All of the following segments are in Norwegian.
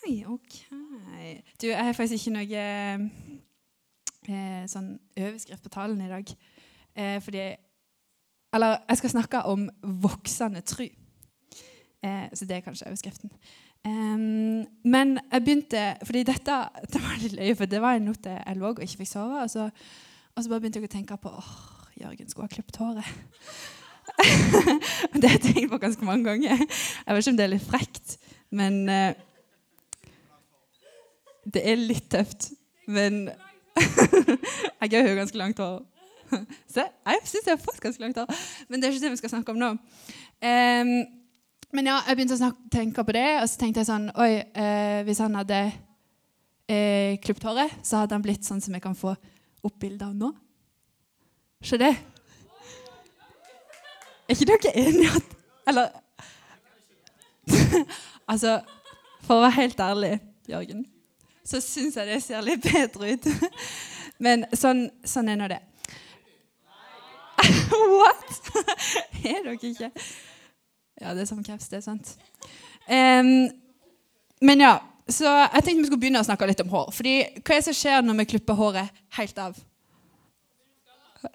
Nei, OK. Du, jeg har faktisk ikke noe eh, sånn overskrift på talen i dag. Eh, fordi Eller jeg skal snakke om voksende tru. Eh, så det er kanskje overskriften. Men jeg begynte fordi dette det var litt løye, for det var en natt jeg lå og ikke fikk sove. Og så, og så bare begynte jeg å tenke på åh, Jørgen skulle ha klippet håret. det har jeg tenkt på ganske mange ganger. Jeg vet ikke om det er litt frekt, men uh, Det er litt tøft. Men jeg har jo ganske langt hår. Se, jeg syns jeg har fått ganske langt hår. Men det er ikke det vi skal snakke om nå. Um, men ja, jeg begynte å snakke, tenke på det, og så tenkte jeg sånn Oi, eh, hvis han hadde eh, klipt håret, så hadde han blitt sånn som jeg kan få opp bilde av nå. Se det. Er ikke dere enige at Eller Altså, for å være helt ærlig, Jørgen, så syns jeg det ser litt bedre ut. Men sånn, sånn er nå det. What? er dere ikke? Ja, det er som kreps, det er sant. Um, men ja, så jeg tenkte vi skulle begynne å snakke litt om hår. Fordi hva er det som skjer når vi klipper håret helt av?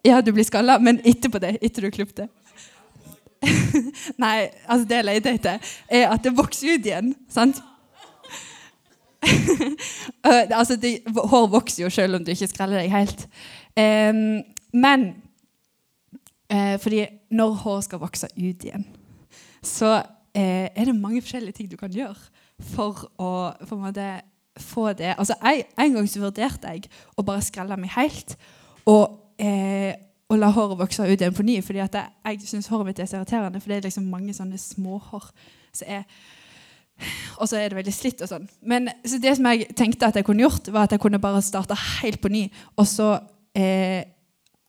Ja, du blir skalla, men etterpå det. Etter du klippet det. Nei, altså det jeg leter etter, er at det vokser ut igjen. sant? altså, de, Hår vokser jo selv om du ikke skreller deg helt. Um, men uh, fordi når hår skal vokse ut igjen så uh, er det mange forskjellige ting du kan gjøre for å for måte, få det Altså, jeg, En gang så vurderte jeg å bare skrelle meg helt og, uh, og la håret vokse ut igjen på ny. fordi jeg, jeg syns håret mitt er så irriterende, for det er liksom mange sånne småhår som er og så er det veldig slitt og sånn. Men så det som jeg tenkte at jeg kunne gjort, var at jeg kunne bare starte helt på ny. Og så eh,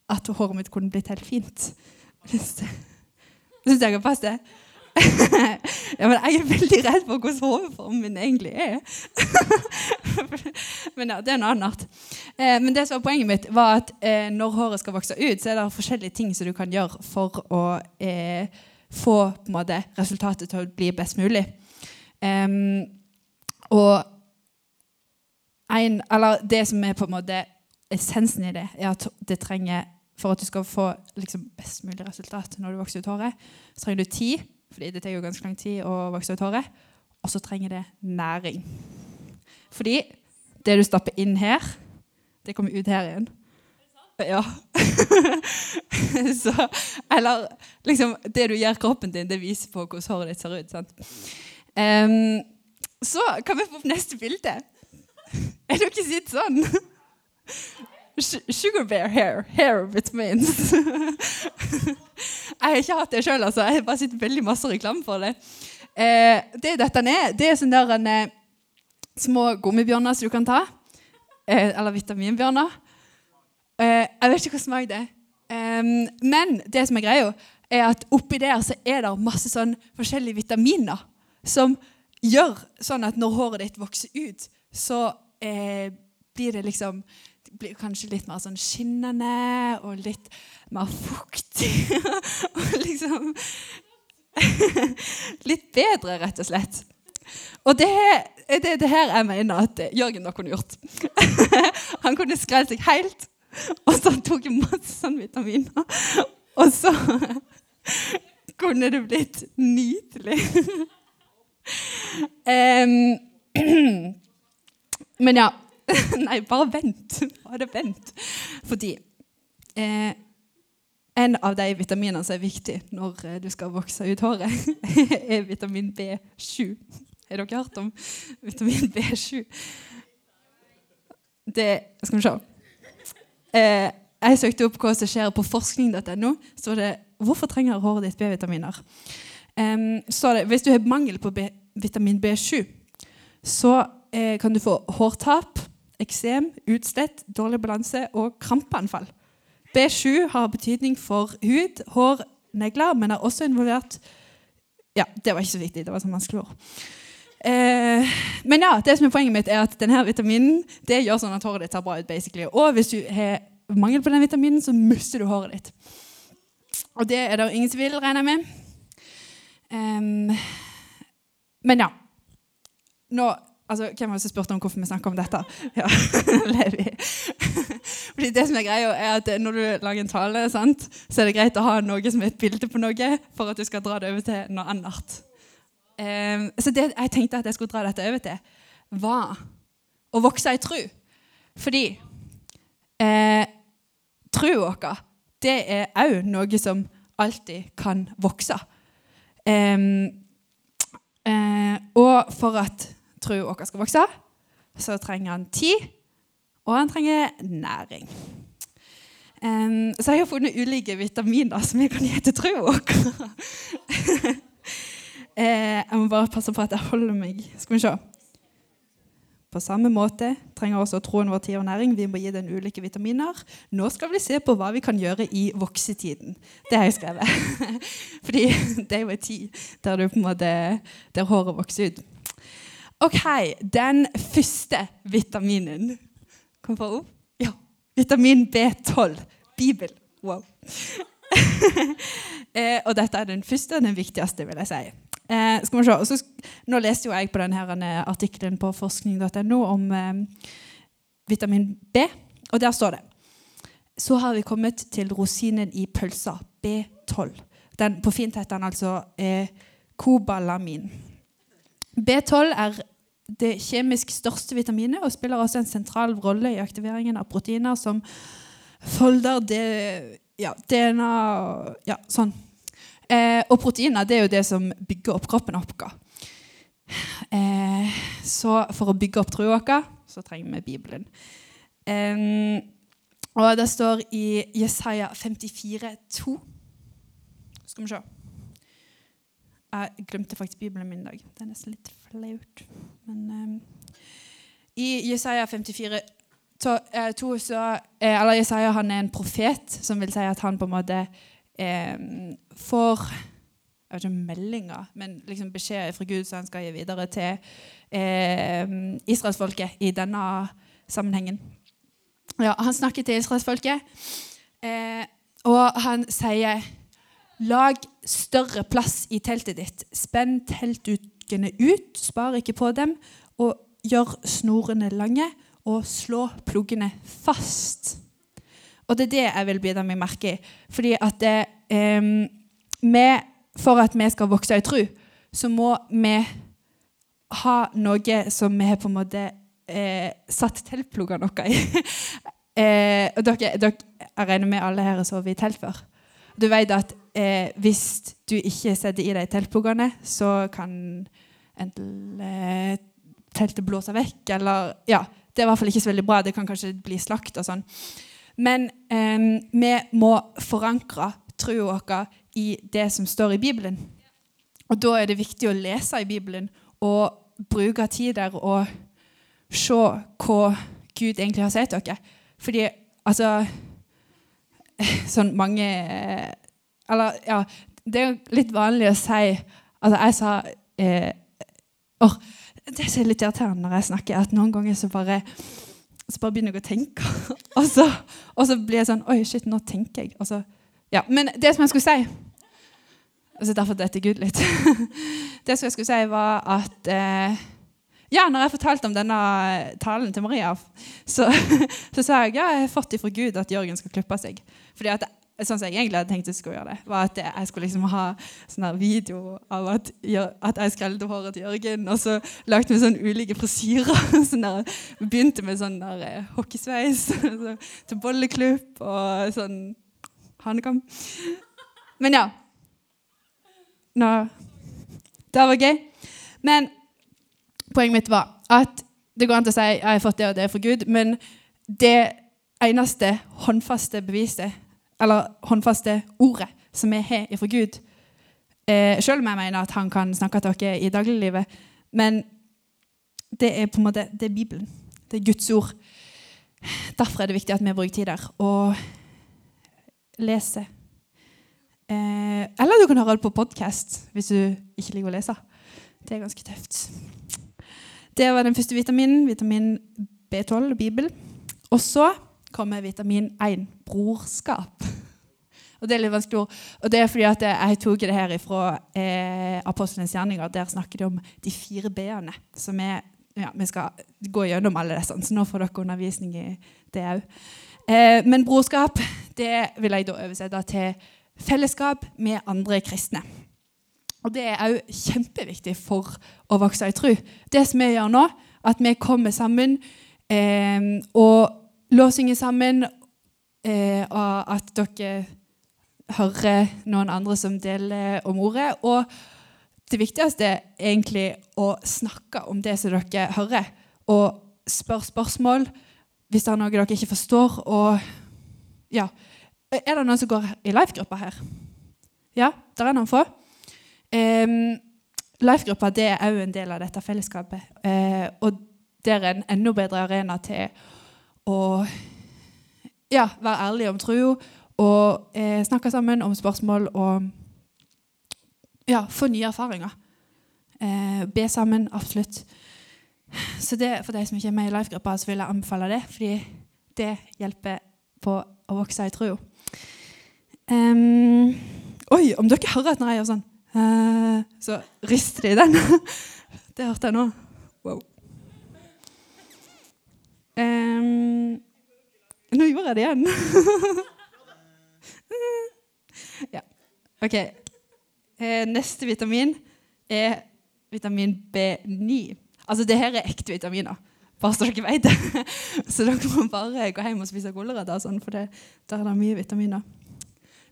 at håret mitt kunne blitt helt fint. Syns jeg kan passe det? ja, men jeg er veldig redd for hvordan hodeformen min egentlig er. men ja, det er noe annet. Eh, men det som var poenget mitt, var at eh, når håret skal vokse ut, så er det forskjellige ting som du kan gjøre for å eh, få måte, resultatet til å bli best mulig. Og en, eller det som er på en måte essensen i det, er at det trenger for at du skal få liksom, best mulig resultat når du vokser ut håret, så trenger du tid fordi det tar jo ganske lang tid å vokse ut håret. Og så trenger det næring. Fordi det du stapper inn her, det kommer ut her igjen. Ja. så, eller liksom Det du gjør kroppen din, det viser på hvordan håret ditt ser ut. sant? Um, så kan vi få opp neste bilde. Er dere sitt sånn? Sugar bear hair. Hair vitamins. jeg har ikke hatt det sjøl, altså. Jeg har bare sett veldig masse reklame for det. Eh, det dette er, det er sånne der, en, eh, små gummibjørner som du kan ta. Eh, eller vitaminbjørner. Eh, jeg vet ikke hva smak det er. men det som er greia, er at oppi der så er det masse sånn forskjellige vitaminer som gjør sånn at når håret ditt vokser ut, så eh, blir det liksom blir kanskje litt mer sånn skinnende og litt mer fuktig. og liksom Litt bedre, rett og slett. Og det er det, det, her jeg mener at Jørgen da kunne gjort. Han kunne skrelt seg helt, og så tok han masse sånn vitaminer. Og så kunne det blitt nydelig. men ja. Nei, bare vent. Bare vent. Fordi eh, en av de vitaminene som er viktig når eh, du skal vokse ut håret, er vitamin B7. Har dere hørt om vitamin B7? Det Skal vi se. Eh, jeg søkte opp hva som skjer på forskning.no. Så det 'Hvorfor trenger håret ditt B-vitaminer?' Um, så det, Hvis du har mangel på B, vitamin B7, så eh, kan du få hårtap, eksem, utslett, dårlig balanse og krampeanfall. B7 har betydning for hud, hår, negler, men er også involvert Ja, det var ikke så viktig. Det var sånn vanskelig ord. Eh, men ja, det som er poenget mitt er at denne vitaminen det gjør sånn at håret ditt ser bra ut. basically. Og hvis du har mangel på den vitaminen, så mister du håret ditt. Og det er det ingen som vil, regner jeg med. Um, men ja. Nå altså, Hvem var det som spurte om hvorfor vi snakker om dette? Ja, Levi. Fordi det som er greia, er at når du lager en tale, sant, så er det greit å ha noe som er et bilde på noe, for at du skal dra det over til noe annet. Um, så det jeg tenkte at jeg skulle dra dette over til, var å vokse i tru. Fordi eh, trua vår, det er òg noe som alltid kan vokse. Um, eh, og for at troa vår skal vokse, så trenger han tid, og han trenger næring. Um, så jeg har funnet ulike vitaminer som jeg kan gi til troa vår. eh, jeg må bare passe på at jeg holder meg. Skal vi se. På samme måte trenger også troen vår tid og næring. Vi må gi den ulike vitaminer. Nå skal vi se på hva vi kan gjøre i voksetiden. Det har jeg skrevet. Fordi det er jo en tid der, måte, der håret vokser ut. OK, den første vitaminen Kom på opp. Ja. Vitamin B12. Bibel. Wow. eh, og dette er den første og den viktigste, vil jeg si. Eh, skal vi se. Så, nå leste jo jeg på denne artikkelen på forskning.no om eh, vitamin B, og der står det Så har vi kommet til rosinen i pølsa, B12. Den, på fint heter den altså eh, kobalamin. B12 er det kjemisk største vitaminet og spiller også en sentral rolle i aktiveringen av proteiner som folder det, ja, DNA Ja, sånn. Eh, og proteiner det er jo det som bygger opp kroppen vår. Eh, så for å bygge opp troa vår, så trenger vi Bibelen. Eh, og det står i Jesaja 54, 54,2 Skal vi se. Jeg glemte faktisk Bibelen min i dag. Det er nesten litt flaut. Men i Jesaja 54 to, eh, to, så, eh, eller Jesaja han er en profet, som vil si at han på en måte eh, får jeg vet ikke meldinger, men liksom beskjed fra Gud som han skal gi videre til eh, israelsfolket i denne sammenhengen. Ja, han snakker til israelsfolket, eh, og han sier Lag større plass i teltet ditt. Spenn teltdukene ut, spar ikke på dem, og gjør snorene lange, og slå pluggene fast. Og det er det jeg vil bidra meg merke i. Fordi at det, eh, vi, For at vi skal vokse i tro, så må vi ha noe som vi har på en måte eh, satt teltpluggene våre i. eh, og dere, dere, jeg regner med alle her har sovet i telt før. Du vet at eh, hvis du ikke setter i deg teltpluggene, så kan enten eh, teltet blåse vekk, eller Ja, det er i hvert fall ikke så veldig bra. Det kan kanskje bli slakt og sånn. Men eh, vi må forankre troa vår i det som står i Bibelen. Og da er det viktig å lese i Bibelen og bruke tid der og se hva Gud egentlig har sagt dere. Fordi altså sånn mange Eller ja, det er litt vanlig å si Altså, jeg sa eh, or, Det er litt irriterende når jeg snakker, at noen ganger så bare så bare begynner jeg å tenke. og, så, og så blir jeg sånn Oi, shit, nå tenker jeg. Så, ja. Men det som jeg skulle si altså Derfor detter Gud litt. det som jeg skulle si, var at eh, ja, når jeg fortalte om denne talen til Maria, så, så sa jeg ja, jeg har fått ifra Gud at Jørgen skal klippe seg. Fordi at sånn som jeg egentlig hadde tenkt jeg skulle gjøre det, var at jeg skulle liksom ha sånn video av at, at jeg skrelte håret til Jørgen, og så lagde vi sånn ulike frisyrer. Sånn der, begynte med sånn der hockeysveis så, til bolleklubb og sånn hanekam. Men ja. Nå, det var gøy. Men poenget mitt var at det går an til å si jeg har fått det og det fra Gud, men det eneste håndfaste beviset, eller håndfaste ordet, som vi har ifra Gud eh, Selv om jeg mener at han kan snakke til dere i dagliglivet, men det er på en måte det er Bibelen. Det er Guds ord. Derfor er det viktig at vi bruker tid der og leser. Eh, eller du kan høre det på podkast hvis du ikke liker å lese. Det er ganske tøft. Det var den første vitaminen. Vitamin B12, Bibel. Og så kommer vitamin 1, brorskap. Og Det er litt vanskelig ord. Og det er fordi at jeg tok det her fra eh, Apostlenes gjerninger. Der snakker de om de fire b-ene, som er ja, vi skal gå gjennom alle disse, så nå får dere undervisning i det òg. Eh, men brorskap det vil jeg da oversette til fellesskap med andre kristne. Og Det er òg kjempeviktig for å vokse i tro. Det som vi gjør nå, at vi kommer sammen eh, og låsinger sammen, eh, og at dere hører noen andre som deler om ordet. Og det viktigste er egentlig å snakke om det som dere hører, og spørre spørsmål hvis det er noe dere ikke forstår. Og ja Er det noen som går i life-gruppa her? Ja, det er noen få. Um, Life-gruppa er òg en del av dette fellesskapet. Uh, og det er en enda bedre arena til å ja, være ærlig om tro og eh, snakke sammen om spørsmål og ja, få nye erfaringer. Eh, be sammen, absolutt. Så det, for de som ikke er med i life-gruppa, så vil jeg anbefale det, fordi det hjelper på å vokse i tro. Um, oi, om dere hører når jeg gjør sånn uh, Så rister de den. det hørte jeg nå. Wow. Um, nå gjorde jeg det igjen. ja. OK. Uh, neste vitamin er vitamin B9. Altså, det her er ekte vitaminer. Bare så dere vet det. så dere må bare gå hjem og spise gulrøtter, sånn, for det, der er det mye vitaminer.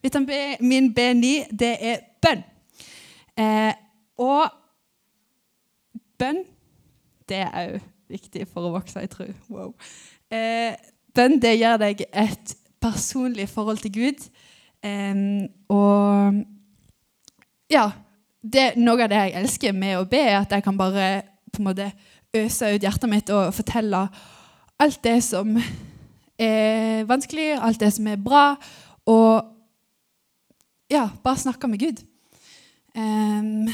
Vitamin B9, det er bønn. Eh, og bønn, det er òg viktig for å vokse i tro. Wow. Eh, bønn, det gir deg et personlig forhold til Gud. Eh, og ja, det, noe av det jeg elsker med å be, er at jeg kan bare på en måte øse ut hjertet mitt og fortelle alt det som er vanskelig, alt det som er bra, og ja, bare snakke med Gud. Um,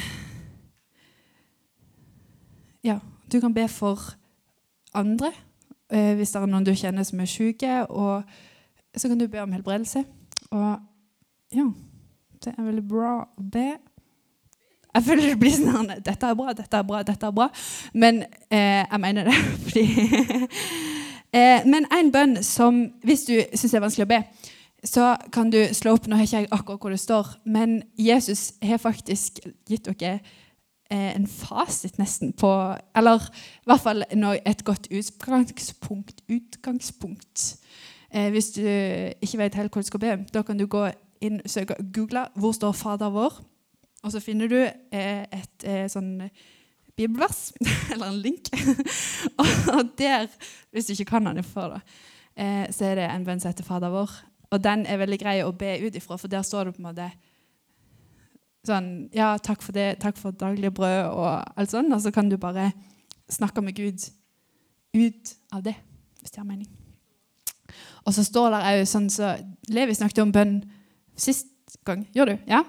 ja, du kan be for andre uh, hvis det er noen du kjenner som er syke, og så kan du be om helbredelse. Og ja, det er veldig bra å be. Jeg føler det blir sånn Dette er bra, dette er bra, dette er bra. Men eh, jeg mener det. Fordi eh, Men en bønn som Hvis du syns det er vanskelig å be, så kan du slå opp Nå har ikke jeg akkurat hvor det står, men Jesus har faktisk gitt dere eh, en fasit nesten på Eller i hvert fall et godt utgangspunkt. utgangspunkt. Eh, hvis du ikke vet helt hvor du skal be, da kan du gå inn, søke, google 'Hvor står Fader vår?' Og så finner du eh, et eh, sånn bibelvers, eller en link. og der, hvis du ikke kan den før, da, eh, så er det en bønn som heter Fader vår. Og den er veldig grei å be ut ifra, for der står det på en måte sånn Ja, takk for det, takk for daglig brød og alt sånt. Og så kan du bare snakke med Gud ut av det, hvis det har mening. Og så står der òg sånn så Levi snakket om bønn sist gang. Gjør du? Ja?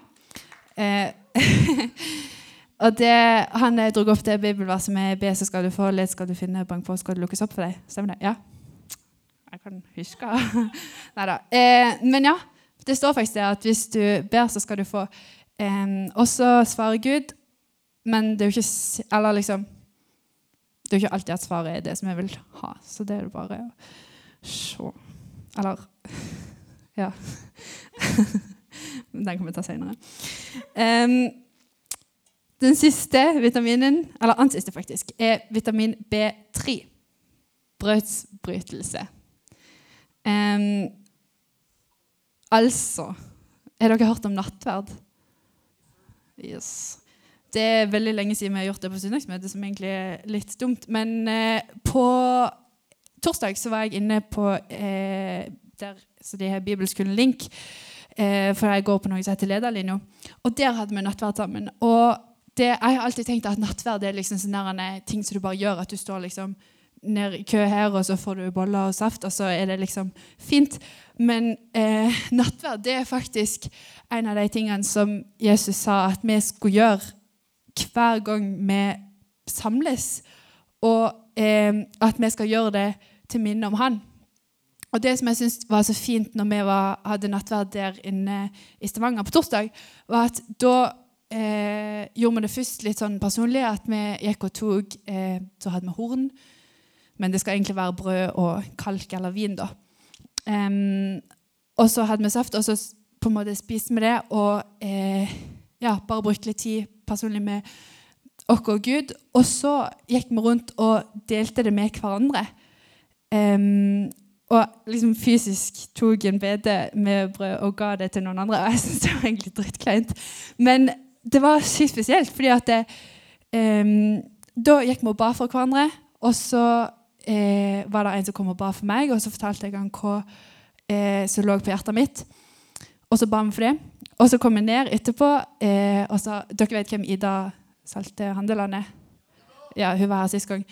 Eh, og det, Han eh, dro opp det bibelverset med be, så skal du få, let skal du finne, bank på, skal det lukkes opp for deg. Stemmer det? Ja? Jeg kan huske Nei da. Eh, men ja, det står faktisk det at hvis du ber, så skal du få. Eh, og så svarer Gud, men det er jo ikke Eller liksom Det er jo ikke alltid at svaret er det som jeg vil ha. Så det er det bare å se Eller Ja. Den kan vi ta senere. Um, den siste vitaminen, eller annen siste faktisk, er vitamin B3. Brødsbrytelse. Um, altså Har dere hørt om nattverd? Yes. Det er veldig lenge siden vi har gjort det på søndagsmøtet, som egentlig er litt dumt. Men eh, på torsdag så var jeg inne på eh, der, så de har Bibelskolen Link. Eh, for jeg går på noe som heter Lederlinja. Og der hadde vi nattverd sammen. Og det, jeg har alltid tenkt at nattverd er liksom sånne ting som du bare gjør. At du står liksom ned i kø her, og så får du boller og saft, og så er det liksom fint. Men eh, nattverd det er faktisk en av de tingene som Jesus sa at vi skulle gjøre hver gang vi samles. Og eh, at vi skal gjøre det til minne om Han. Og det som jeg syntes var så fint når vi var, hadde nattverd der inne i Stavanger på torsdag, var at da eh, gjorde vi det først litt sånn personlig, at vi gikk og tok eh, Så hadde vi horn, men det skal egentlig være brød og kalk eller vin, da. Um, og så hadde vi saft, og så på en måte spiste vi det og eh, ja, bare brukte litt tid personlig med oss og Gud. Og så gikk vi rundt og delte det med hverandre. Um, og liksom fysisk tok en bede med brød og ga det til noen andre. Og jeg syns det var egentlig drittkleint. Men det var sykt spesielt, fordi at det, um, da gikk vi og ba for hverandre. Og så eh, var det en som kom og ba for meg, og så fortalte jeg han hva eh, som lå på hjertet mitt. Og så ba vi for det. Og så kom vi ned etterpå, eh, og så, Dere vet hvem Ida Salte Handeland er? Ja, hun var her sist gang.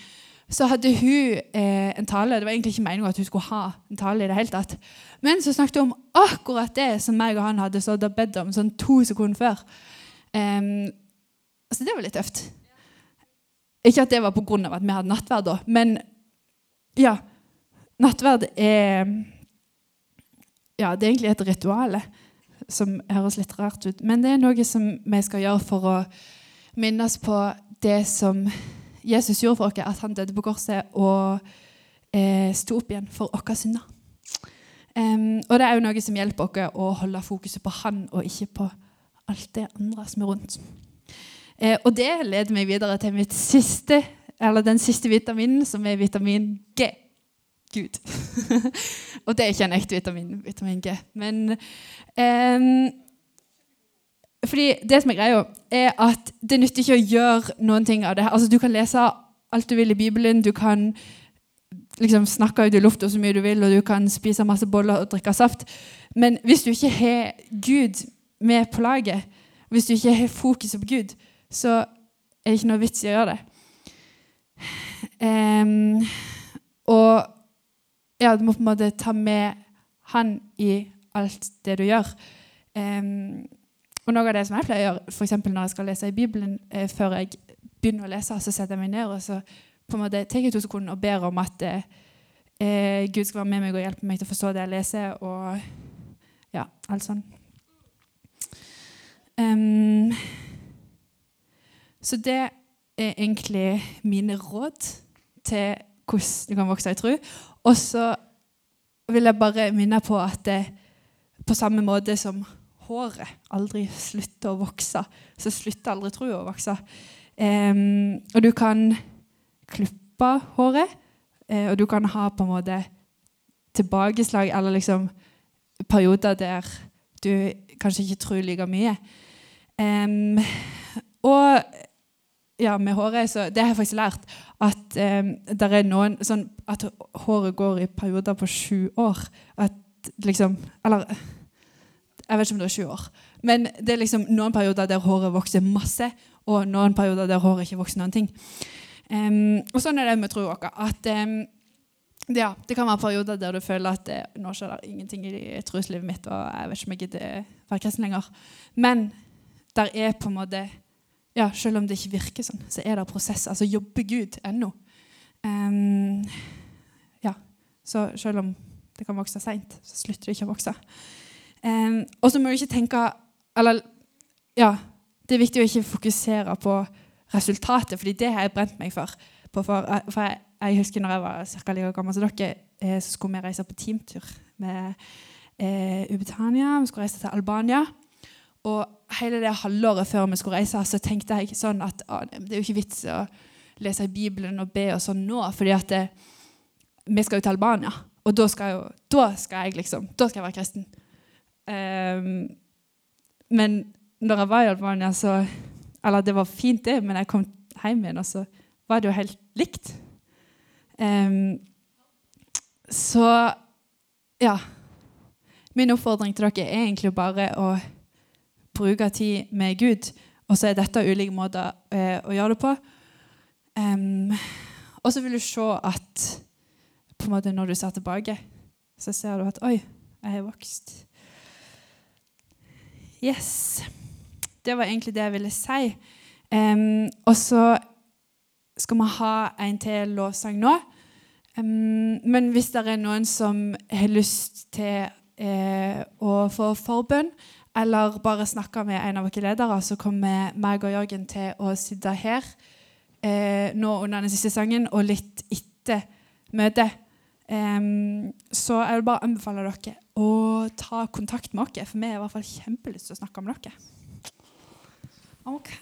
Så hadde hun eh, en tale. Det var egentlig ikke meningen at hun skulle ha en tale. i det hele tatt. Men så snakket hun om akkurat det som meg og han hadde stått og bedt om sånn to sekunder før. Um, altså Det var litt tøft. Ikke at det var pga. at vi hadde nattverd men ja. Nattverd er Ja, det er egentlig et ritual som høres litt rart ut. Men det er noe som vi skal gjøre for å minnes på det som Jesus gjorde for oss, at han døde på korset og eh, sto opp igjen for våre synder. Um, og det er jo noe som hjelper oss å holde fokuset på han og ikke på alt det andre som er rundt. Eh, og det leder meg videre til mitt siste eller den siste vitaminen, som er vitamin G. Gud. og det er ikke en ekte vitamin, vitamin G. Men um, fordi det som er greia, er at det nytter ikke å gjøre noen ting av det. Altså, Du kan lese alt du vil i Bibelen, du kan liksom snakke ut i lufta så mye du vil, og du kan spise masse boller og drikke saft. Men hvis du ikke har Gud med på laget, hvis du ikke har fokuset på Gud, så er det ikke noe vits i å gjøre det. Um, og ja, du må på en måte ta med han i alt det du gjør. Um, og noe av det som jeg pleier å gjøre, f.eks. når jeg skal lese i Bibelen, eh, før jeg begynner å lese, så setter jeg meg ned og så på en måte tar jeg to sekunder og ber om at eh, Gud skal være med meg og hjelpe meg til å forstå det jeg leser, og ja, alt sånn. Um, så det er egentlig mine råd til hvordan du kan vokse i tro. Og så vil jeg bare minne på at det, på samme måte som håret aldri slutter å vokse, så slutter aldri troa å vokse. Um, og du kan klippe håret, uh, og du kan ha på en måte tilbakeslag eller liksom perioder der du kanskje ikke tror like mye. Um, og ja, med håret, så det har jeg faktisk lært at eh, noen sånn At håret går i perioder på sju år. At liksom Eller jeg vet ikke om det er sju år. Men det er liksom noen perioder der håret vokser masse, og noen perioder der håret ikke vokser noen ting. Um, og sånn er det med troa vår. At um, ja, det kan være perioder der du føler at det, nå skjer det ingenting i troslivet mitt, og jeg vet ikke om jeg gidder være kristen lenger. Men der er på en måte ja, Selv om det ikke virker sånn, så er det prosess. Altså jobber Gud ennå. Um, ja, så selv om det kan vokse seint, så slutter det ikke å vokse. Um, og så må du ikke tenke Eller ja, det er viktig å ikke fokusere på resultatet, fordi det har jeg brent meg for. for, for jeg, jeg, husker når jeg var ca. like gammel som dere, eh, så skulle vi reise på teamtur med eh, Ubetania. Vi skulle reise til Albania. Og hele det halvåret før vi skulle reise, så tenkte jeg sånn at å, det er jo ikke vits å lese i Bibelen og be og sånn nå, fordi at det, vi skal jo til Albania. Og da skal, jo, da skal jeg liksom, da skal jeg være kristen. Um, men når jeg var i Albania, så Eller det var fint, det, men jeg kom hjem igjen, og så var det jo helt likt. Um, så ja. Min oppfordring til dere er egentlig bare å bruke tid med Gud. Og så er dette ulike måter eh, å gjøre det på. Um, og så vil du se at på en måte når du ser tilbake, så ser du at Oi, jeg har vokst. Yes. Det var egentlig det jeg ville si. Um, og så skal vi ha en til lovsang nå. Um, men hvis det er noen som har lyst til eh, å få forbønn, eller bare snakke med en av våre ledere, så kommer meg og Jørgen til å sitte her eh, nå under den siste sangen og litt etter møtet. Um, så jeg vil bare anbefale dere å ta kontakt med oss, for vi har i hvert fall kjempelyst til å snakke med dere. OK.